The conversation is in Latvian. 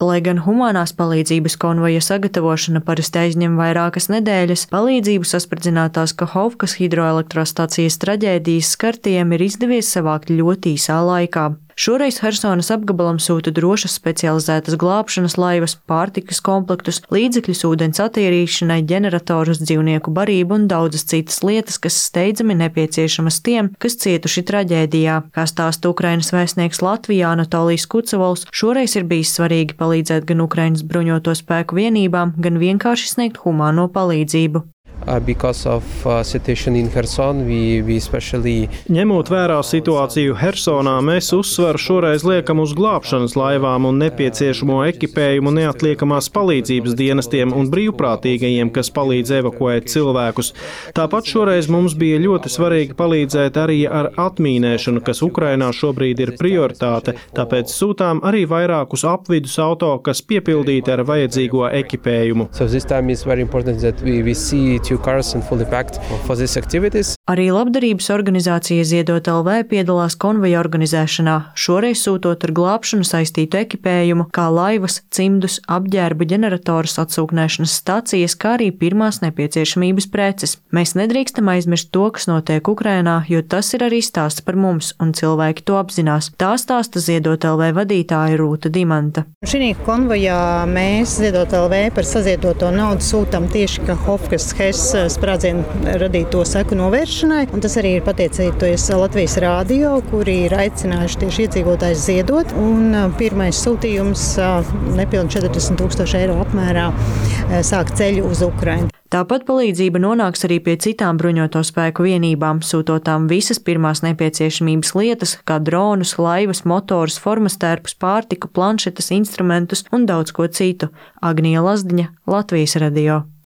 Lai gan humanās palīdzības konvoja sagatavošana parasti aizņem vairākas nedēļas, palīdzību saspridzinātās Kahovkas hidroelektrostacijas traģēdijas skartiem ir izdevies savākt ļoti īsā laikā. Šoreiz Hersonas apgabalam sūta drošas specializētas glābšanas laivas, pārtikas komplektus, līdzekļus ūdens attīrīšanai, ģeneratorus, dzīvnieku barību un daudzas citas lietas, kas steidzami nepieciešamas tiem, kas cietuši traģēdijā. Kā stāsta Ukrainas vēstnieks Latvijā Anatolijas Kucevals, šoreiz ir bijis svarīgi palīdzēt gan Ukrainas bruņoto spēku vienībām, gan vienkārši sniegt humāno palīdzību. Uh, because of uh, situation in Kherson, we, we especially Ņemot vērā situāciju Hersonā, mēs uzsvaru šoreiz liekam uz glābšanas laivām un nepieciešamo ekipējumu neatliekamās palīdzības dienestiem un brīvprātīgajiem, kas palīdz evakuēt cilvēkus. Tāpat šoreiz mums bija ļoti svarīgi palīdzēt arī ar atmīnēšanu, kas Ukrainā šobrīd ir prioritāte, tāpēc sūtām arī vairākus apvidus auto, kas piepildīti ar vajadzīgo ekipējumu. so cars and fully packed for these activities. Arī labdarības organizācija Ziedot LV piedalās konvoja organizēšanā, šoreiz sūtot ar glābšanu saistītu ekipējumu, kā laivas, cimdus, apģērba ģeneratorus, atsūknēšanas stācijas, kā arī pirmās nepieciešamības preces. Mēs nedrīkstam aizmirst to, kas notiek Ukrainā, jo tas ir arī stāsts par mums, un cilvēki to apzinās. Tā stāsta Ziedot LV vadītāja Rūta Dimanta. Šī konvojā mēs Ziedot LV par saziedoto naudu sūtām tieši Kahovkas HES sprādzienu radīto seku novēršanai. Un tas arī ir pateicoties Latvijas rādio, kuri ir aicinājuši tieši iedzīvotājus ziedot. Un pirmais sūtījums nepilnīgi 40 tūkstoši eiro apmērā sāk ceļu uz Ukrajinu. Tāpat palīdzība nonāks arī pie citām bruņoto spēku vienībām, sūtotām visas pirmās nepieciešamības lietas, kā dronus, laivas, motors, formas tērpus, pārtiku, planšetes, instrumentus un daudz ko citu. Agnija Lazdiņa, Latvijas radio.